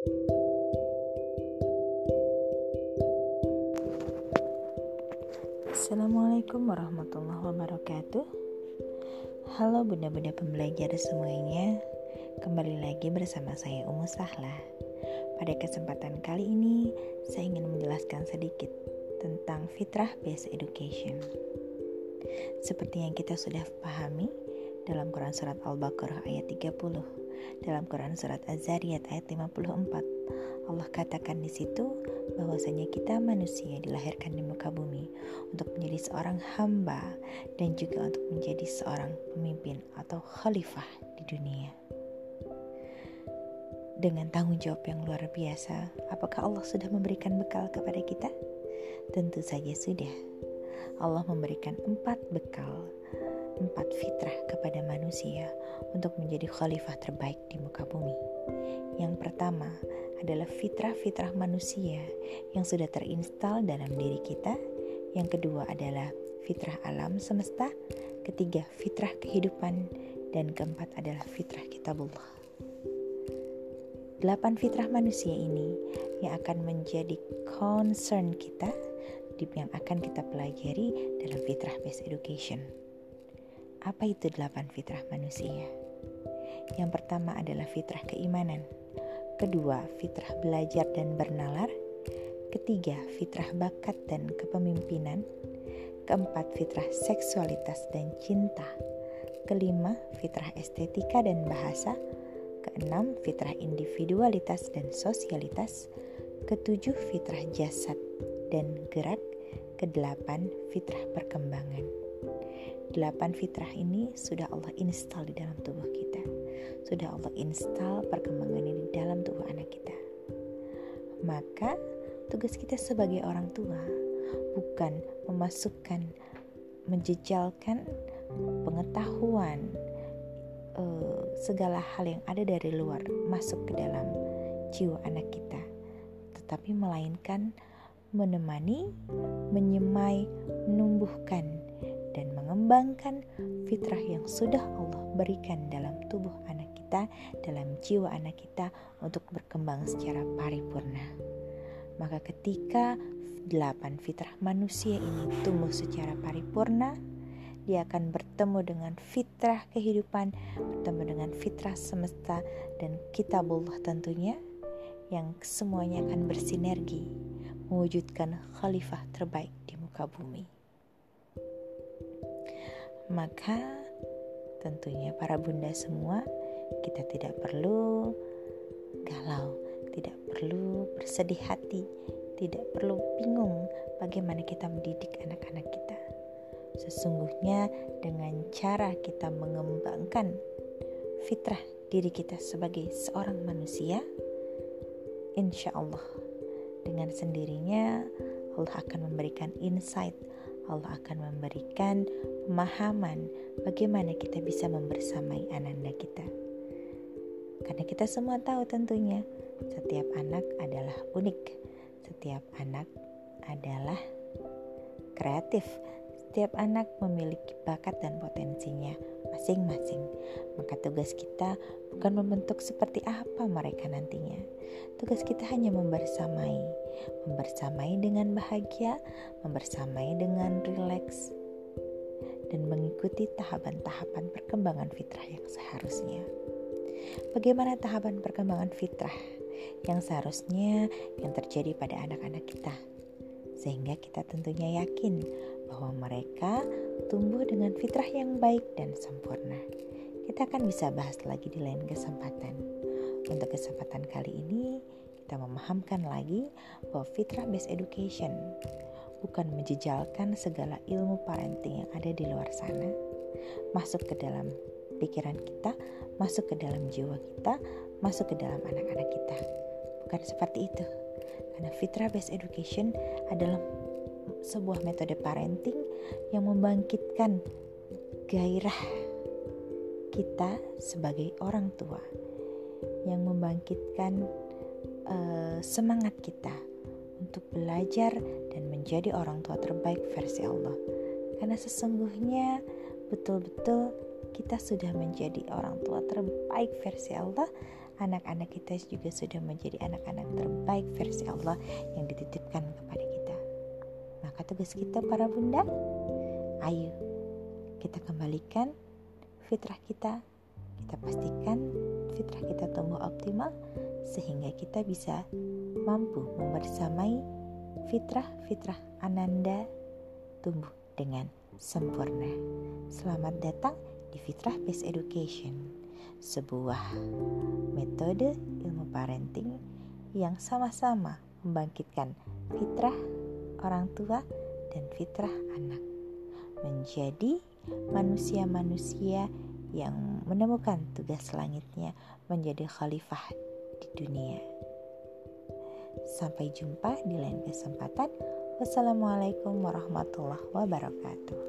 Assalamualaikum warahmatullahi wabarakatuh. Halo bunda-bunda pembelajar semuanya. Kembali lagi bersama saya Umu Sahla. Pada kesempatan kali ini Saya ingin menjelaskan sedikit Tentang fitrah based education. Seperti yang kita sudah pahami Dalam Quran Surat Al-Baqarah ayat 30 Dalam Quran Surat Az-Zariyat ayat 54 Allah katakan di situ bahwasanya kita manusia dilahirkan di muka bumi untuk menjadi seorang hamba dan juga untuk menjadi seorang pemimpin atau khalifah di dunia. Dengan tanggung jawab yang luar biasa, apakah Allah sudah memberikan bekal kepada kita? Tentu saja sudah. Allah memberikan empat bekal, empat fitrah kepada manusia untuk menjadi khalifah terbaik di muka bumi. Yang pertama adalah fitrah-fitrah manusia yang sudah terinstal dalam diri kita. Yang kedua adalah fitrah alam semesta. Ketiga, fitrah kehidupan. Dan keempat adalah fitrah kitabullah. Delapan fitrah manusia ini yang akan menjadi concern kita yang akan kita pelajari dalam fitrah based education. Apa itu delapan fitrah manusia? Yang pertama adalah fitrah keimanan. Kedua, fitrah belajar dan bernalar. Ketiga, fitrah bakat dan kepemimpinan. Keempat, fitrah seksualitas dan cinta. Kelima, fitrah estetika dan bahasa. Keenam, fitrah individualitas dan sosialitas. Ketujuh, fitrah jasad dan gerak. Kedelapan, fitrah perkembangan. Delapan fitrah ini sudah Allah install di dalam tubuh kita. Sudah Allah install perkembangan ini di dalam tubuh anak kita. Maka tugas kita sebagai orang tua bukan memasukkan, menjejalkan pengetahuan uh, segala hal yang ada dari luar masuk ke dalam jiwa anak kita, tetapi melainkan menemani, menyemai, menumbuhkan mengembangkan fitrah yang sudah Allah berikan dalam tubuh anak kita, dalam jiwa anak kita untuk berkembang secara paripurna. Maka ketika delapan fitrah manusia ini tumbuh secara paripurna, dia akan bertemu dengan fitrah kehidupan, bertemu dengan fitrah semesta dan kitabullah tentunya yang semuanya akan bersinergi mewujudkan khalifah terbaik di muka bumi maka tentunya para bunda semua kita tidak perlu galau, tidak perlu bersedih hati, tidak perlu bingung bagaimana kita mendidik anak-anak kita. Sesungguhnya dengan cara kita mengembangkan fitrah diri kita sebagai seorang manusia, insya Allah dengan sendirinya Allah akan memberikan insight Allah akan memberikan pemahaman bagaimana kita bisa membersamai ananda kita. Karena kita semua tahu tentunya setiap anak adalah unik. Setiap anak adalah kreatif. Setiap anak memiliki bakat dan potensinya masing-masing. Maka tugas kita bukan membentuk seperti apa mereka nantinya. Tugas kita hanya membersamai, membersamai dengan bahagia, membersamai dengan rileks, dan mengikuti tahapan-tahapan perkembangan fitrah yang seharusnya. Bagaimana tahapan perkembangan fitrah yang seharusnya yang terjadi pada anak-anak kita? Sehingga kita tentunya yakin bahwa mereka tumbuh dengan fitrah yang baik dan sempurna. Kita akan bisa bahas lagi di lain kesempatan. Untuk kesempatan kali ini, kita memahamkan lagi bahwa fitrah based education bukan menjejalkan segala ilmu parenting yang ada di luar sana masuk ke dalam pikiran kita, masuk ke dalam jiwa kita, masuk ke dalam anak-anak kita. Bukan seperti itu. Karena fitrah based education adalah sebuah metode parenting yang membangkitkan gairah kita sebagai orang tua yang membangkitkan uh, semangat kita untuk belajar dan menjadi orang tua terbaik versi Allah. Karena sesungguhnya betul-betul kita sudah menjadi orang tua terbaik versi Allah anak-anak kita juga sudah menjadi anak-anak terbaik versi Allah yang dititipkan kepada kita. Maka tugas kita para bunda, ayo kita kembalikan fitrah kita, kita pastikan fitrah kita tumbuh optimal sehingga kita bisa mampu membersamai fitrah-fitrah ananda tumbuh dengan sempurna. Selamat datang di Fitrah Based Education, sebuah metode ilmu parenting yang sama-sama membangkitkan fitrah orang tua dan fitrah anak menjadi manusia-manusia yang menemukan tugas langitnya menjadi khalifah di dunia. Sampai jumpa di lain kesempatan. Wassalamualaikum warahmatullahi wabarakatuh.